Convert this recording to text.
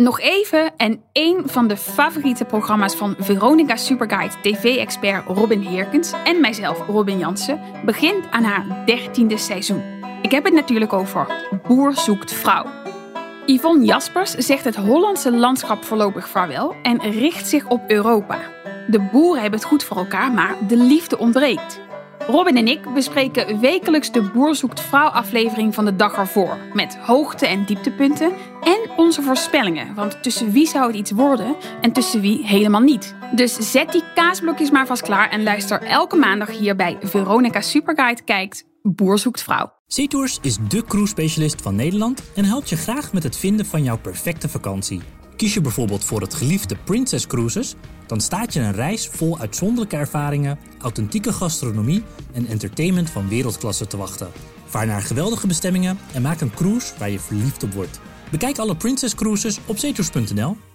Nog even en één van de favoriete programma's van Veronica Superguide TV-expert Robin Heerkens en mijzelf Robin Jansen begint aan haar dertiende seizoen. Ik heb het natuurlijk over Boer zoekt vrouw. Yvonne Jaspers zegt het Hollandse landschap voorlopig vaarwel en richt zich op Europa. De boeren hebben het goed voor elkaar, maar de liefde ontbreekt. Robin en ik bespreken wekelijks de Boer zoekt vrouw aflevering van de dag ervoor. Met hoogte- en dieptepunten en onze voorspellingen. Want tussen wie zou het iets worden en tussen wie helemaal niet. Dus zet die kaasblokjes maar vast klaar en luister elke maandag hier bij Veronica Superguide kijkt Boer zoekt vrouw. SeaTours is de cruise-specialist van Nederland en helpt je graag met het vinden van jouw perfecte vakantie. Kies je bijvoorbeeld voor het geliefde Princess Cruises, dan staat je een reis vol uitzonderlijke ervaringen, authentieke gastronomie en entertainment van wereldklasse te wachten. Vaar naar geweldige bestemmingen en maak een cruise waar je verliefd op wordt. Bekijk alle Princess Cruises op zeetours.nl.